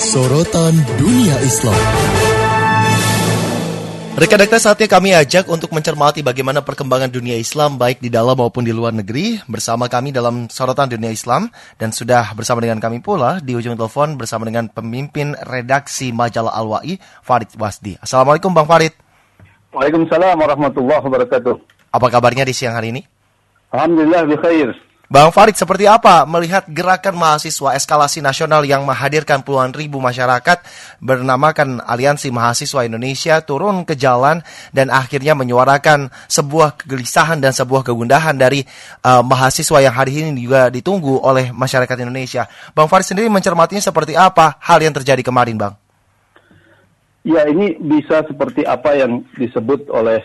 Sorotan Dunia Islam. Rekan-rekan saatnya kami ajak untuk mencermati bagaimana perkembangan dunia Islam baik di dalam maupun di luar negeri bersama kami dalam sorotan dunia Islam dan sudah bersama dengan kami pula di ujung telepon bersama dengan pemimpin redaksi majalah Al-Wa'i Farid Wasdi. Assalamualaikum Bang Farid. Waalaikumsalam warahmatullahi wabarakatuh. Apa kabarnya di siang hari ini? Alhamdulillah bi khair. Bang Farid, seperti apa melihat gerakan mahasiswa eskalasi nasional yang menghadirkan puluhan ribu masyarakat bernamakan Aliansi Mahasiswa Indonesia turun ke jalan dan akhirnya menyuarakan sebuah kegelisahan dan sebuah kegundahan dari uh, mahasiswa yang hari ini juga ditunggu oleh masyarakat Indonesia. Bang Farid sendiri mencermatinya seperti apa hal yang terjadi kemarin, Bang? Ya, ini bisa seperti apa yang disebut oleh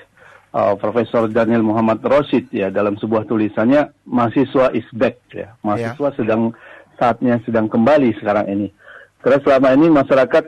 uh, Profesor Daniel Muhammad Rosid ya dalam sebuah tulisannya mahasiswa is back ya mahasiswa yeah. sedang saatnya sedang kembali sekarang ini karena selama ini masyarakat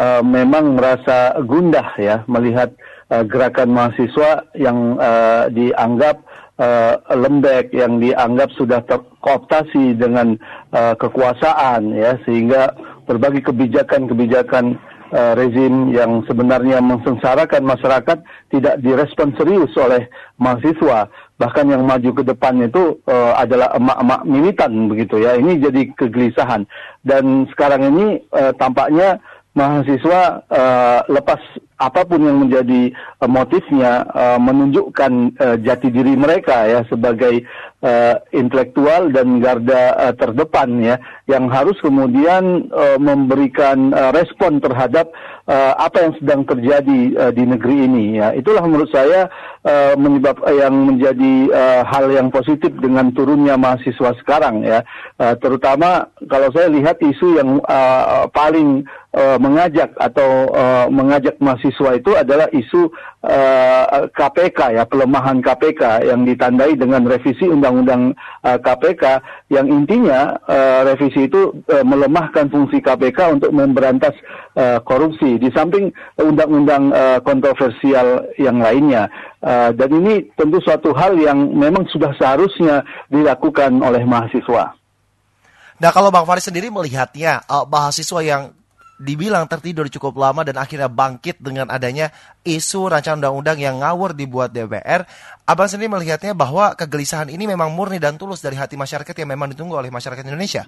uh, memang merasa gundah ya melihat uh, gerakan mahasiswa yang uh, dianggap uh, lembek yang dianggap sudah terkooptasi dengan uh, kekuasaan ya sehingga berbagai kebijakan-kebijakan uh, rezim yang sebenarnya mensengsarakan masyarakat tidak direspon serius oleh mahasiswa. Bahkan yang maju ke depan itu uh, adalah emak-emak militan begitu ya. Ini jadi kegelisahan. Dan sekarang ini uh, tampaknya mahasiswa uh, lepas apa pun yang menjadi uh, motifnya uh, menunjukkan uh, jati diri mereka ya sebagai uh, intelektual dan garda uh, terdepan ya yang harus kemudian uh, memberikan uh, respon terhadap uh, apa yang sedang terjadi uh, di negeri ini ya. Itulah menurut saya uh, menyebab uh, yang menjadi uh, hal yang positif dengan turunnya mahasiswa sekarang ya. Uh, terutama kalau saya lihat isu yang uh, paling uh, mengajak atau uh, mengajak mahasiswa mahasiswa itu adalah isu uh, eh, KPK ya pelemahan KPK yang ditandai dengan revisi undang-undang uh, eh, KPK yang intinya uh, revisi itu uh, melemahkan fungsi KPK untuk memberantas uh, korupsi di samping undang-undang uh, kontroversial yang lainnya uh, dan ini tentu suatu hal yang memang sudah seharusnya dilakukan oleh mahasiswa. Nah kalau Bang Faris sendiri melihatnya mahasiswa yang dibilang tertidur cukup lama dan akhirnya bangkit dengan adanya isu rancangan undang-undang yang ngawur dibuat DPR. Abang sendiri melihatnya bahwa kegelisahan ini memang murni dan tulus dari hati masyarakat yang memang ditunggu oleh masyarakat Indonesia.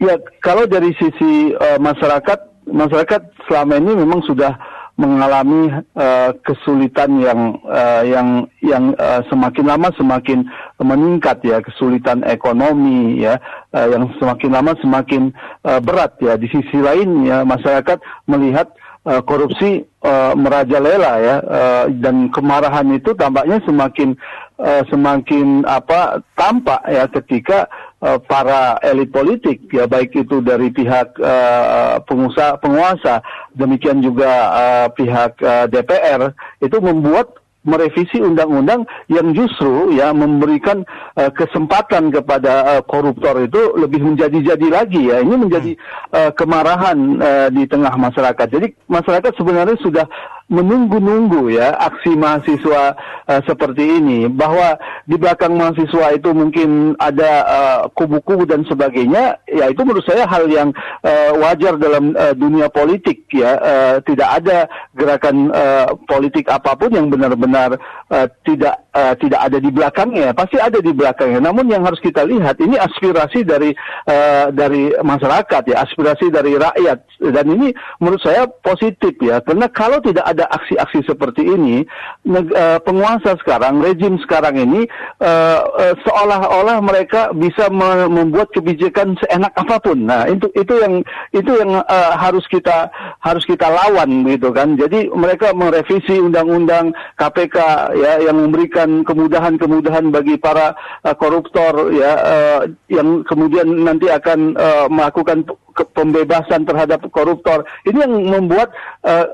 Ya, kalau dari sisi uh, masyarakat, masyarakat selama ini memang sudah mengalami uh, kesulitan yang uh, yang yang uh, semakin lama semakin meningkat ya kesulitan ekonomi ya uh, yang semakin lama semakin uh, berat ya. Di sisi lain ya masyarakat melihat uh, korupsi uh, merajalela ya uh, dan kemarahan itu tampaknya semakin uh, semakin apa tampak ya ketika uh, para elit politik ya baik itu dari pihak uh, pengusaha penguasa demikian juga uh, pihak uh, DPR itu membuat merevisi undang-undang yang justru ya memberikan uh, kesempatan kepada uh, koruptor itu lebih menjadi-jadi lagi ya. Ini menjadi uh, kemarahan uh, di tengah masyarakat. Jadi masyarakat sebenarnya sudah menunggu-nunggu ya aksi mahasiswa uh, seperti ini. Bahwa di belakang mahasiswa itu mungkin ada uh, kubu-kubu dan sebagainya ya itu menurut saya hal yang uh, wajar dalam uh, dunia politik ya. Uh, tidak ada gerakan uh, politik apa pun yang benar-benar uh, tidak uh, tidak ada di belakangnya pasti ada di belakangnya namun yang harus kita lihat ini aspirasi dari uh, dari masyarakat ya aspirasi dari rakyat dan ini menurut saya positif ya karena kalau tidak ada aksi-aksi seperti ini, uh, penguasa sekarang, rejim sekarang ini uh, uh, seolah-olah mereka bisa me membuat kebijakan seenak apa pun. Nah, itu itu yang itu yang uh, harus kita harus kita lawan gitu kan. Jadi mereka merevisi undang-undang KPK ya yang memberikan kemudahan-kemudahan bagi para uh, koruptor ya uh, yang kemudian nanti akan uh, melakukan pembebasan terhadap koruptor. Ini yang membuat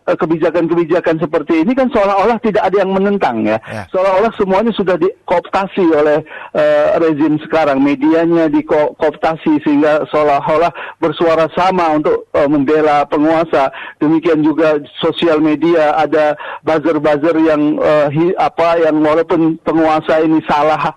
kebijakan-kebijakan kebijakan seperti ini kan seolah-olah tidak ada yang menentang ya. ya. Seolah-olah semuanya sudah dikooptasi oleh uh, rezim sekarang, medianya dikooptasi sehingga seolah-olah bersuara sama untuk uh, membela penguasa. Demikian juga sosial media ada buzzer-buzzer yang uh, hi, apa yang walaupun penguasa ini salah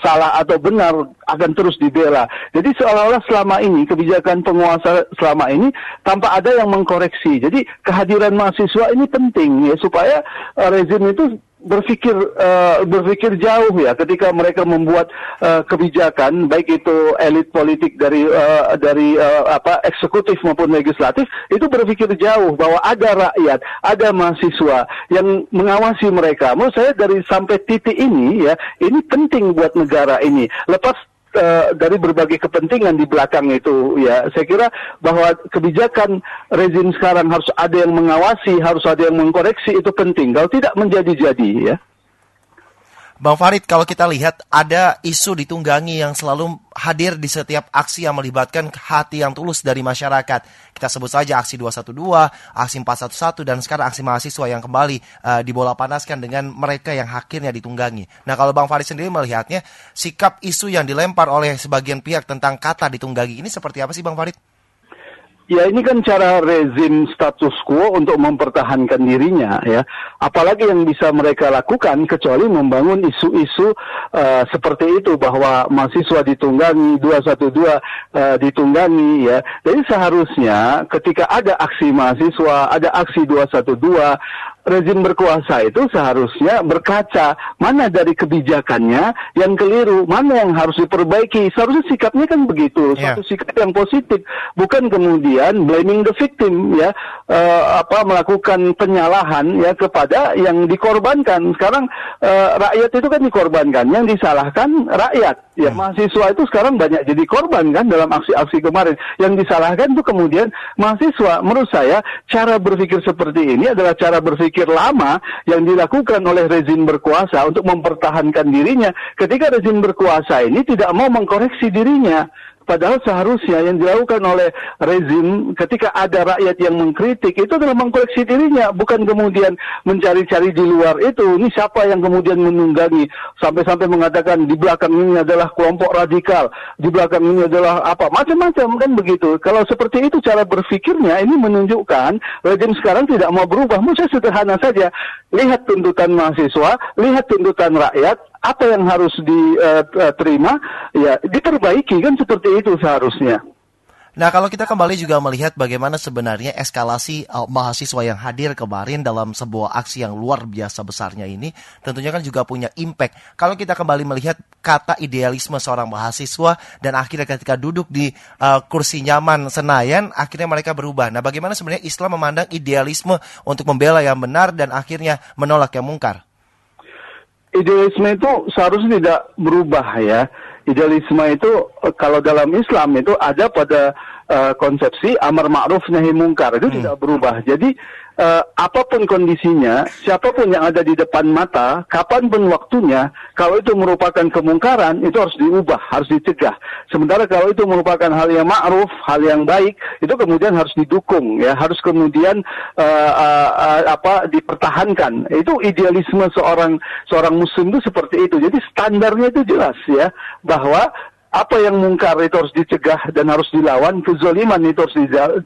salah atau benar akan terus dibela. Jadi seolah-olah selama ini kebijakan penguasa selama ini tanpa ada yang mengkoreksi. Jadi kehadiran mahasiswa ini penting ya supaya uh, rezim itu berpikir uh, berpikir jauh ya ketika mereka membuat uh, kebijakan baik itu elit politik dari uh, dari uh, apa eksekutif maupun legislatif itu berpikir jauh bahwa ada rakyat, ada mahasiswa yang mengawasi mereka. Menurut saya dari sampai titik ini ya ini penting buat negara ini. Lepas dari berbagai kepentingan di belakang itu ya. Saya kira bahwa kebijakan rezim sekarang harus ada yang mengawasi harus ada yang mengkoreksi itu penting. Kalau tidak menjadi-jadi ya Bang Farid, kalau kita lihat ada isu ditunggangi yang selalu hadir di setiap aksi yang melibatkan hati yang tulus dari masyarakat. Kita sebut saja aksi 212, aksi 411, dan sekarang aksi mahasiswa yang kembali uh, dibola panaskan dengan mereka yang akhirnya ditunggangi. Nah kalau Bang Farid sendiri melihatnya, sikap isu yang dilempar oleh sebagian pihak tentang kata ditunggangi ini seperti apa sih Bang Farid? Ya ini kan cara rezim status quo untuk mempertahankan dirinya ya. Apalagi yang bisa mereka lakukan kecuali membangun isu-isu uh, seperti itu bahwa mahasiswa ditunggangi, 212 uh, ditunggangi ya. Jadi seharusnya ketika ada aksi mahasiswa, ada aksi 212 rezim berkuasa itu seharusnya berkaca mana dari kebijakannya yang keliru, mana yang harus diperbaiki. Seharusnya sikapnya kan begitu, yeah. satu sikap yang positif, bukan kemudian blaming the victim ya, uh, apa melakukan penyalahan ya kepada yang dikorbankan. Sekarang uh, rakyat itu kan dikorbankan, yang disalahkan rakyat. Ya hmm. mahasiswa itu sekarang banyak jadi korban kan dalam aksi-aksi kemarin. Yang disalahkan itu kemudian mahasiswa. Menurut saya cara berpikir seperti ini adalah cara berpikir berpikir lama yang dilakukan oleh rezim berkuasa untuk mempertahankan dirinya ketika rezim berkuasa ini tidak mau mengkoreksi dirinya. Padahal seharusnya yang dilakukan oleh rezim ketika ada rakyat yang mengkritik itu adalah mengkoreksi dirinya, bukan kemudian mencari-cari di luar itu. Ini siapa yang kemudian menunggangi sampai-sampai mengatakan di belakang ini adalah kelompok radikal, di belakang ini adalah apa macam-macam kan begitu. Kalau seperti itu cara berpikirnya ini menunjukkan rezim sekarang tidak mau berubah. Saya sederhana saja, lihat tuntutan mahasiswa, lihat tuntutan rakyat, apa yang harus diterima ya diperbaiki kan seperti itu seharusnya. Nah, kalau kita kembali juga melihat bagaimana sebenarnya eskalasi uh, mahasiswa yang hadir kemarin dalam sebuah aksi yang luar biasa besarnya ini, tentunya kan juga punya impact. Kalau kita kembali melihat kata idealisme seorang mahasiswa dan akhirnya ketika duduk di uh, kursi nyaman Senayan, akhirnya mereka berubah. Nah, bagaimana sebenarnya Islam memandang idealisme untuk membela yang benar dan akhirnya menolak yang mungkar? Idealisme itu seharusnya tidak berubah ya. Idealisme itu eh, kalau dalam Islam itu ada pada uh, konsepsi amar ma'ruf nahi mungkar itu hmm. tidak berubah. Jadi uh, apa pun kondisinya, siapa pun yang ada di depan mata, kapan pun waktunya, kalau itu merupakan kemungkaran, itu harus diubah, harus dicegah. Sementara kalau itu merupakan hal yang ma'ruf, hal yang baik, itu kemudian harus didukung, ya, harus kemudian uh, uh, uh, apa dipertahankan. Itu idealisme seorang seorang muslim itu seperti itu. Jadi standarnya itu jelas ya, bahwa apa yang mungkar itu harus dicegah dan harus dilawan, kezaliman itu harus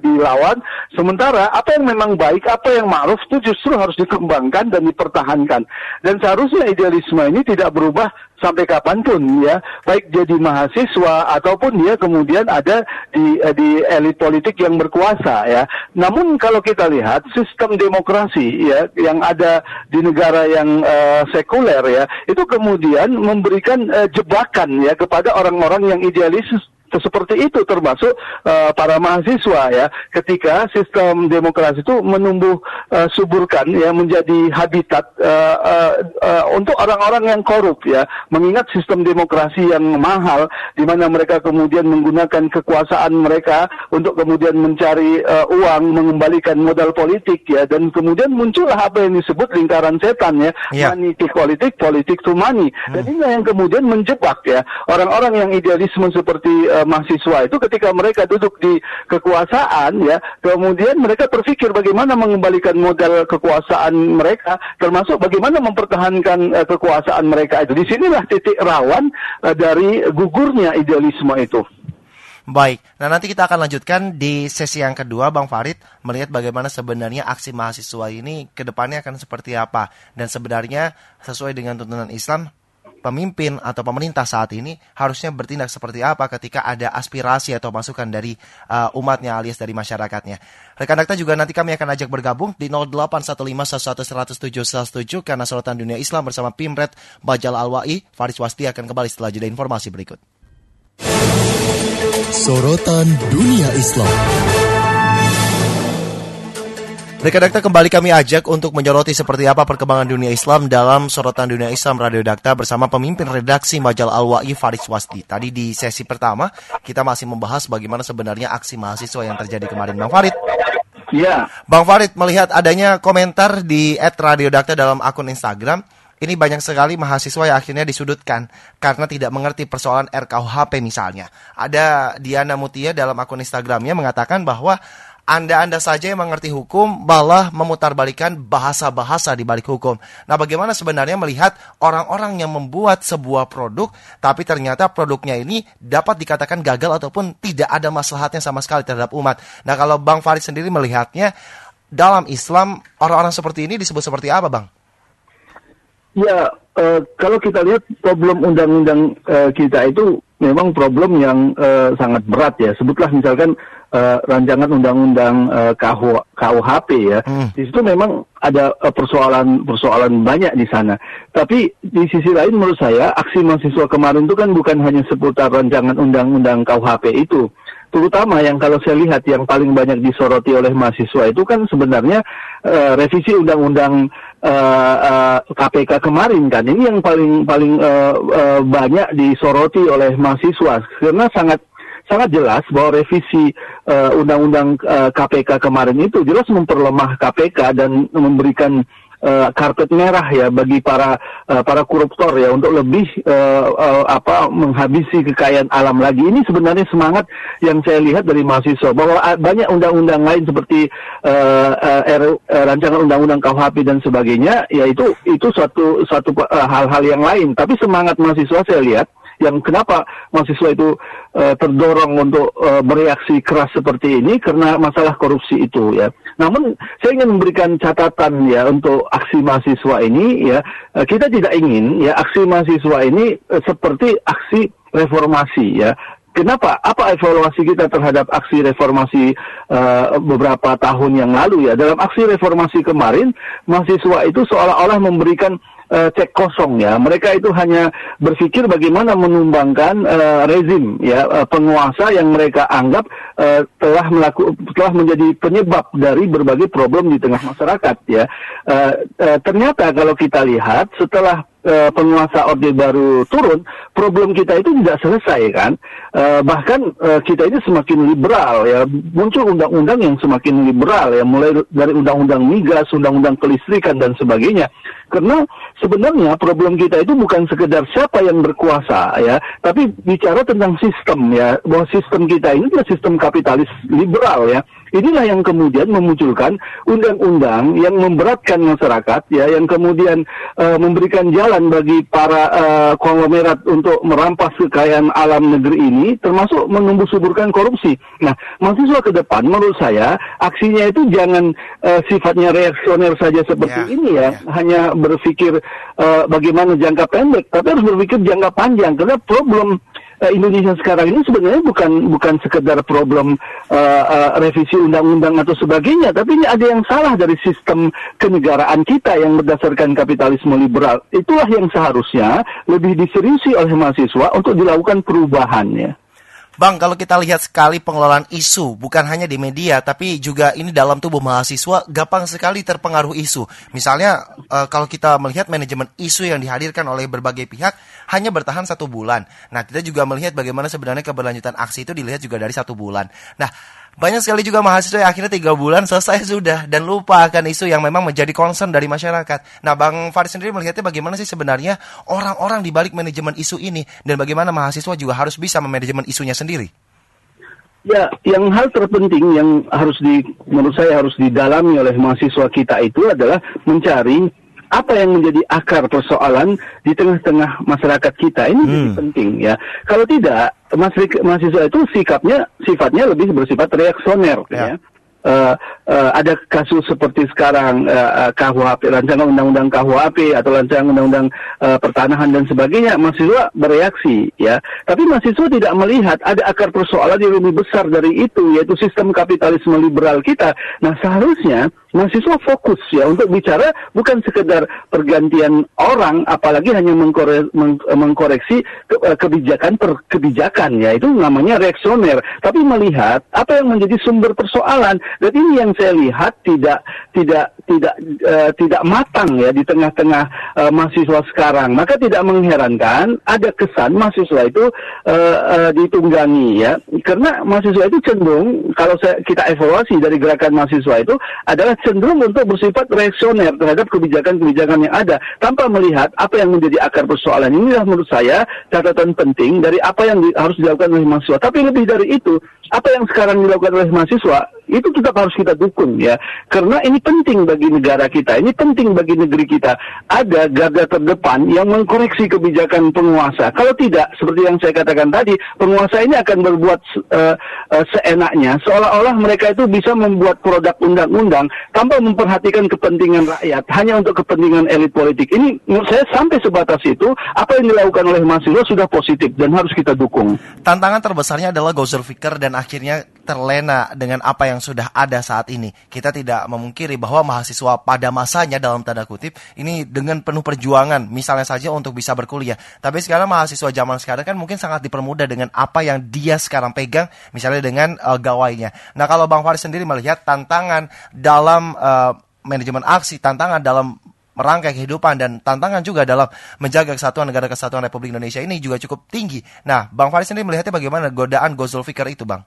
dilawan. Sementara apa yang memang baik, apa yang ma'ruf itu justru harus dikembangkan dan dipertahankan. Dan seharusnya idealisme ini tidak berubah sampai kapan pun ya. Baik jadi mahasiswa ataupun dia kemudian ada di eh, di elit politik yang berkuasa ya. Namun kalau kita lihat sistem demokrasi ya yang ada di negara yang uh, sekuler ya itu kemudian memberikan uh, jebakan ya kepada orang-orang yang idealis seperti itu termasuk uh, para mahasiswa ya ketika sistem demokrasi itu menumbuh uh, suburkan ya menjadi habitat uh, uh, uh, untuk orang-orang yang korup ya mengingat sistem demokrasi yang mahal di mana mereka kemudian menggunakan kekuasaan mereka untuk kemudian mencari uh, uang mengembalikan modal politik ya dan kemudian muncullah apa yang disebut lingkaran setan ya yeah. money to politik politik to money hmm. dan ini yang kemudian menjebak ya orang-orang yang idealisme seperti uh, uh, mahasiswa itu ketika mereka duduk di kekuasaan ya kemudian mereka berpikir bagaimana mengembalikan modal kekuasaan mereka termasuk bagaimana mempertahankan uh, kekuasaan mereka itu di sinilah titik rawan uh, dari gugurnya idealisme itu. Baik, nah nanti kita akan lanjutkan di sesi yang kedua Bang Farid melihat bagaimana sebenarnya aksi mahasiswa ini ke depannya akan seperti apa dan sebenarnya sesuai dengan tuntunan Islam pemimpin atau pemerintah saat ini harusnya bertindak seperti apa ketika ada aspirasi atau masukan dari uh, umatnya alias dari masyarakatnya. Rekan Dakta juga nanti kami akan ajak bergabung di 081511107117 karena sorotan dunia Islam bersama Pimret Bajal Alwai, Faris Wasti akan kembali setelah jeda informasi berikut. Sorotan dunia Islam. Rekan Dakta kembali kami ajak untuk menyoroti seperti apa perkembangan dunia Islam dalam sorotan dunia Islam Radio Dakta bersama pemimpin redaksi Majal Al-Wa'i Faris Wasdi. Tadi di sesi pertama kita masih membahas bagaimana sebenarnya aksi mahasiswa yang terjadi kemarin Bang Farid. Iya. Bang Farid melihat adanya komentar di Radio Dakta dalam akun Instagram ini banyak sekali mahasiswa yang akhirnya disudutkan karena tidak mengerti persoalan RKUHP misalnya. Ada Diana Mutia dalam akun Instagramnya mengatakan bahwa anda-anda saja yang mengerti hukum malah memutarbalikkan bahasa-bahasa di balik hukum. Nah, bagaimana sebenarnya melihat orang-orang yang membuat sebuah produk tapi ternyata produknya ini dapat dikatakan gagal ataupun tidak ada maslahatnya sama sekali terhadap umat. Nah, kalau Bang Farid sendiri melihatnya dalam Islam orang-orang seperti ini disebut seperti apa, Bang? Ya, uh, kalau kita lihat problem undang-undang uh, kita itu memang problem yang uh, sangat berat ya. Sebutlah misalkan uh, rancangan undang-undang uh, KUHP ya. Hmm. Di situ memang ada persoalan-persoalan uh, banyak di sana. Tapi di sisi lain menurut saya aksi mahasiswa kemarin itu kan bukan hanya seputar rancangan undang-undang KUHP itu. Terutama yang kalau saya lihat yang paling banyak disoroti oleh mahasiswa itu kan sebenarnya uh, revisi undang-undang uh, uh, KPK kemarin kan. Ini yang paling paling uh, uh, banyak disoroti oleh mahasiswa karena sangat sangat jelas bahwa revisi uh, undang-undang uh, KPK kemarin itu jelas memperlemah KPK dan memberikan uh, karpet merah ya bagi para uh, para koruptor ya untuk lebih uh, uh, apa menghabisi kekayaan alam lagi. Ini sebenarnya semangat yang saya lihat dari mahasiswa bahwa banyak undang-undang lain seperti uh, uh, rancangan undang-undang KUHP dan sebagainya ya itu suatu suatu hal-hal uh, yang lain. Tapi semangat mahasiswa saya lihat yang kenapa mahasiswa itu uh, terdorong untuk uh, bereaksi keras seperti ini karena masalah korupsi itu ya. Namun saya ingin memberikan catatan ya untuk aksi mahasiswa ini ya uh, kita tidak ingin ya aksi mahasiswa ini uh, seperti aksi reformasi ya Kenapa? Apa evaluasi kita terhadap aksi reformasi uh, beberapa tahun yang lalu ya? Dalam aksi reformasi kemarin, mahasiswa itu seolah-olah memberikan uh, cek kosong ya. Mereka itu hanya berpikir bagaimana menumbangkan uh, rezim ya uh, penguasa yang mereka anggap uh, telah melaku, telah menjadi penyebab dari berbagai problem di tengah masyarakat ya. Uh, uh, ternyata kalau kita lihat setelah uh, penguasa Orde Baru turun, problem kita itu tidak selesai kan. Uh, bahkan uh, kita ini semakin liberal ya, muncul undang-undang yang semakin liberal ya, mulai dari undang-undang migas, undang-undang kelistrikan dan sebagainya. Karena sebenarnya problem kita itu bukan sekedar siapa yang berkuasa ya, tapi bicara tentang sistem ya, bahwa sistem kita ini adalah sistem kapitalis liberal ya. Inilah yang kemudian memunculkan undang-undang yang memberatkan masyarakat ya, yang kemudian uh, memberikan jalan bagi para uh, konglomerat untuk merampas kekayaan alam negeri ini, termasuk menumbuh suburkan korupsi. Nah, mahasiswa ke depan menurut saya aksinya itu jangan uh, sifatnya reaksioner saja seperti yeah, ini ya, yeah. hanya berpikir uh, bagaimana jangka pendek, tapi harus berpikir jangka panjang karena problem uh, Indonesia sekarang ini sebenarnya bukan bukan sekedar problem uh, uh, revisi undang-undang atau sebagainya, tapi ini ada yang salah dari sistem kenegaraan kita yang berdasarkan kapitalisme liberal. Itulah yang seharusnya lebih diseriusi oleh mahasiswa untuk dilakukan perubahannya. Bang, kalau kita lihat sekali pengelolaan isu, bukan hanya di media, tapi juga ini dalam tubuh mahasiswa, gampang sekali terpengaruh isu. Misalnya, uh, kalau kita melihat manajemen isu yang dihadirkan oleh berbagai pihak, hanya bertahan satu bulan. Nah, kita juga melihat bagaimana sebenarnya keberlanjutan aksi itu dilihat juga dari satu bulan. Nah, banyak sekali juga mahasiswa yang akhirnya tiga bulan selesai sudah dan lupa akan isu yang memang menjadi concern dari masyarakat. Nah, Bang Farid sendiri melihatnya bagaimana sih sebenarnya orang-orang di balik manajemen isu ini dan bagaimana mahasiswa juga harus bisa memanajemen isunya sendiri? Ya, yang hal terpenting yang harus di menurut saya harus didalami oleh mahasiswa kita itu adalah mencari apa yang menjadi akar persoalan di tengah-tengah masyarakat kita ini hmm. jadi penting ya. Kalau tidak mahasiswa itu sikapnya sifatnya lebih bersifat reaksioner ya. ya. uh, uh, ada kasus seperti sekarang uh, uh, KUHP, rancangan undang-undang KUHP atau rancangan undang-undang uh, pertanahan dan sebagainya, mahasiswa bereaksi ya. Tapi mahasiswa tidak melihat ada akar persoalan yang lebih besar dari itu, yaitu sistem kapitalisme liberal kita. Nah seharusnya mahasiswa fokus ya untuk bicara bukan sekedar pergantian orang, apalagi hanya mengkore, meng, mengkoreksi ke, kebijakan per kebijakan ya itu namanya reaksioner. Tapi melihat apa yang menjadi sumber persoalan dan ini yang saya lihat tidak tidak tidak uh, tidak matang ya di tengah-tengah uh, mahasiswa sekarang. Maka tidak mengherankan ada kesan mahasiswa itu uh, uh, ditunggangi ya. Karena mahasiswa itu cenderung kalau saya, kita evaluasi dari gerakan mahasiswa itu adalah cenderung untuk bersifat reaksioner terhadap kebijakan-kebijakan yang ada tanpa melihat apa yang menjadi akar persoalan. Inilah menurut saya catatan penting dari apa yang di, harus dilakukan oleh mahasiswa. Tapi lebih dari itu, apa yang sekarang dilakukan oleh mahasiswa itu tetap harus kita dukung ya. Karena ini penting bagi negara kita ini penting bagi negeri kita. Ada garda terdepan yang mengkoreksi kebijakan penguasa. Kalau tidak seperti yang saya katakan tadi penguasa ini akan berbuat uh, uh, seenaknya. Seolah-olah mereka itu bisa membuat produk undang-undang tanpa memperhatikan kepentingan rakyat hanya untuk kepentingan elit politik. Ini menurut saya sampai sebatas itu apa yang dilakukan oleh mahasiswa sudah positif dan harus kita dukung. Tantangan terbesarnya adalah Gozer Fikir dan akhirnya terlena dengan apa yang sudah ada saat ini. Kita tidak memungkiri bahwa mahasiswa pada masanya dalam tanda kutip ini dengan penuh perjuangan, misalnya saja untuk bisa berkuliah. Tapi sekarang mahasiswa zaman sekarang kan mungkin sangat dipermudah dengan apa yang dia sekarang pegang, misalnya dengan uh, gawainya. Nah kalau Bang Faris sendiri melihat tantangan dalam uh, manajemen aksi, tantangan dalam merangkai kehidupan dan tantangan juga dalam menjaga kesatuan negara kesatuan Republik Indonesia ini juga cukup tinggi. Nah, Bang Faris sendiri melihatnya bagaimana godaan Gozul Fikir itu, Bang?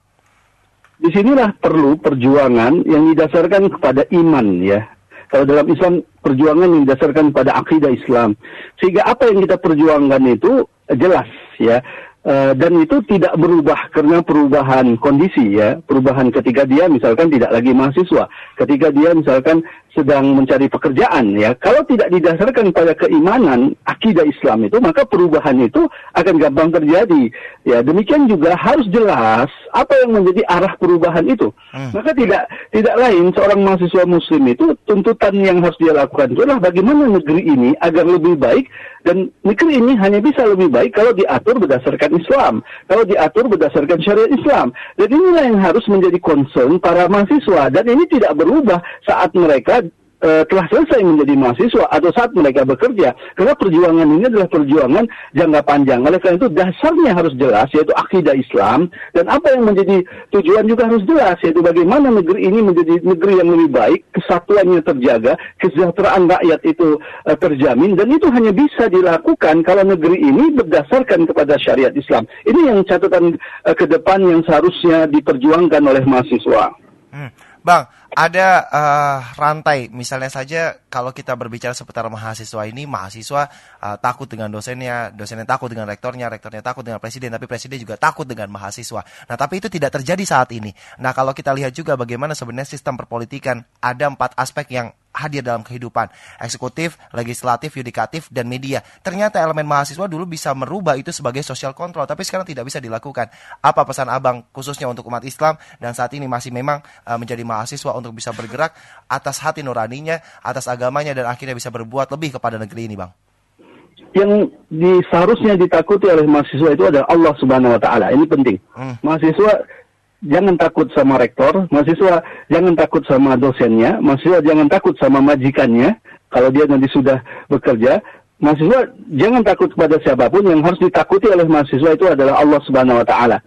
Di sinilah perlu perjuangan yang didasarkan kepada iman ya. Kalau dalam Islam perjuangan yang didasarkan pada akidah Islam. Sehingga apa yang kita perjuangkan itu jelas ya. Uh, dan itu tidak berubah karena perubahan kondisi ya, perubahan ketika dia misalkan tidak lagi mahasiswa, ketika dia misalkan sedang mencari pekerjaan ya. Kalau tidak didasarkan pada keimanan akidah Islam itu, maka perubahan itu akan gampang terjadi. Ya, demikian juga harus jelas apa yang menjadi arah perubahan itu. Hmm. Maka tidak tidak lain seorang mahasiswa muslim itu tuntutan yang harus dia lakukan itu adalah bagaimana negeri ini agar lebih baik dan negeri ini hanya bisa lebih baik kalau diatur berdasarkan Islam, kalau diatur berdasarkan syariat Islam. Dan inilah yang harus menjadi concern para mahasiswa dan ini tidak berubah saat mereka uh, telah selesai menjadi mahasiswa atau saat mereka bekerja. Karena perjuangan ini adalah perjuangan jangka panjang. Oleh karena itu dasarnya harus jelas yaitu akidah Islam dan apa yang menjadi tujuan juga harus jelas yaitu bagaimana negeri ini menjadi negeri yang lebih baik, kesatuannya terjaga, kesejahteraan rakyat itu uh, terjamin dan itu hanya bisa dilakukan kalau negeri ini berdasarkan kepada syariat Islam. Ini yang catatan uh, ke depan yang seharusnya diperjuangkan oleh mahasiswa. Hmm. Bang, ada uh, rantai, misalnya saja kalau kita berbicara seputar mahasiswa ini, mahasiswa uh, takut dengan dosennya, dosennya takut dengan rektornya, rektornya takut dengan presiden, tapi presiden juga takut dengan mahasiswa. Nah, tapi itu tidak terjadi saat ini. Nah, kalau kita lihat juga bagaimana sebenarnya sistem perpolitikan, ada empat aspek yang hadir dalam kehidupan eksekutif, legislatif, yudikatif, dan media. Ternyata elemen mahasiswa dulu bisa merubah itu sebagai social control, tapi sekarang tidak bisa dilakukan. Apa pesan abang khususnya untuk umat Islam dan saat ini masih memang uh, menjadi mahasiswa untuk bisa bergerak atas hati nuraninya, atas agamanya dan akhirnya bisa berbuat lebih kepada negeri ini, Bang? Yang di, seharusnya ditakuti oleh mahasiswa itu adalah Allah Subhanahu wa taala. Ini penting. Hmm. Mahasiswa jangan takut sama rektor, mahasiswa jangan takut sama dosennya, mahasiswa jangan takut sama majikannya kalau dia nanti sudah bekerja. Mahasiswa jangan takut kepada siapa pun yang harus ditakuti oleh mahasiswa itu adalah Allah Subhanahu wa taala.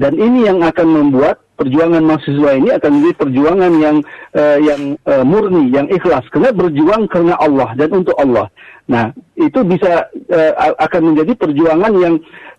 Dan ini yang akan membuat perjuangan mahasiswa ini akan menjadi perjuangan yang uh, yang uh, murni, yang ikhlas, karena berjuang karena Allah dan untuk Allah. Nah, itu bisa uh, akan menjadi perjuangan yang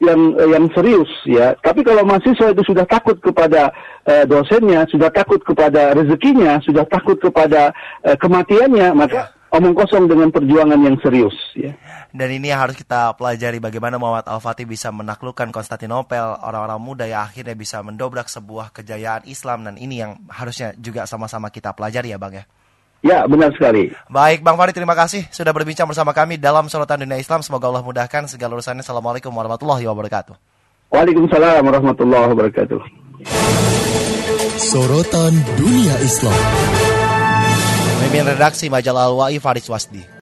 yang uh, yang serius ya. Tapi kalau mahasiswa itu sudah takut kepada uh, dosennya, sudah takut kepada rezekinya, sudah takut kepada uh, kematiannya, maka omong kosong dengan perjuangan yang serius ya. Dan ini yang harus kita pelajari bagaimana Muhammad Al-Fatih bisa menaklukkan Konstantinopel, orang-orang muda yang akhirnya bisa mendobrak sebuah kejayaan Islam dan ini yang harusnya juga sama-sama kita pelajari ya Bang ya. Ya, benar sekali. Baik, Bang Farid, terima kasih sudah berbincang bersama kami dalam Sorotan Dunia Islam. Semoga Allah mudahkan segala urusannya. Assalamualaikum warahmatullahi wabarakatuh. Waalaikumsalam warahmatullahi wabarakatuh. Sorotan Dunia Islam. Pemimpin redaksi majalah Al-Wa'i Faris Wasdi.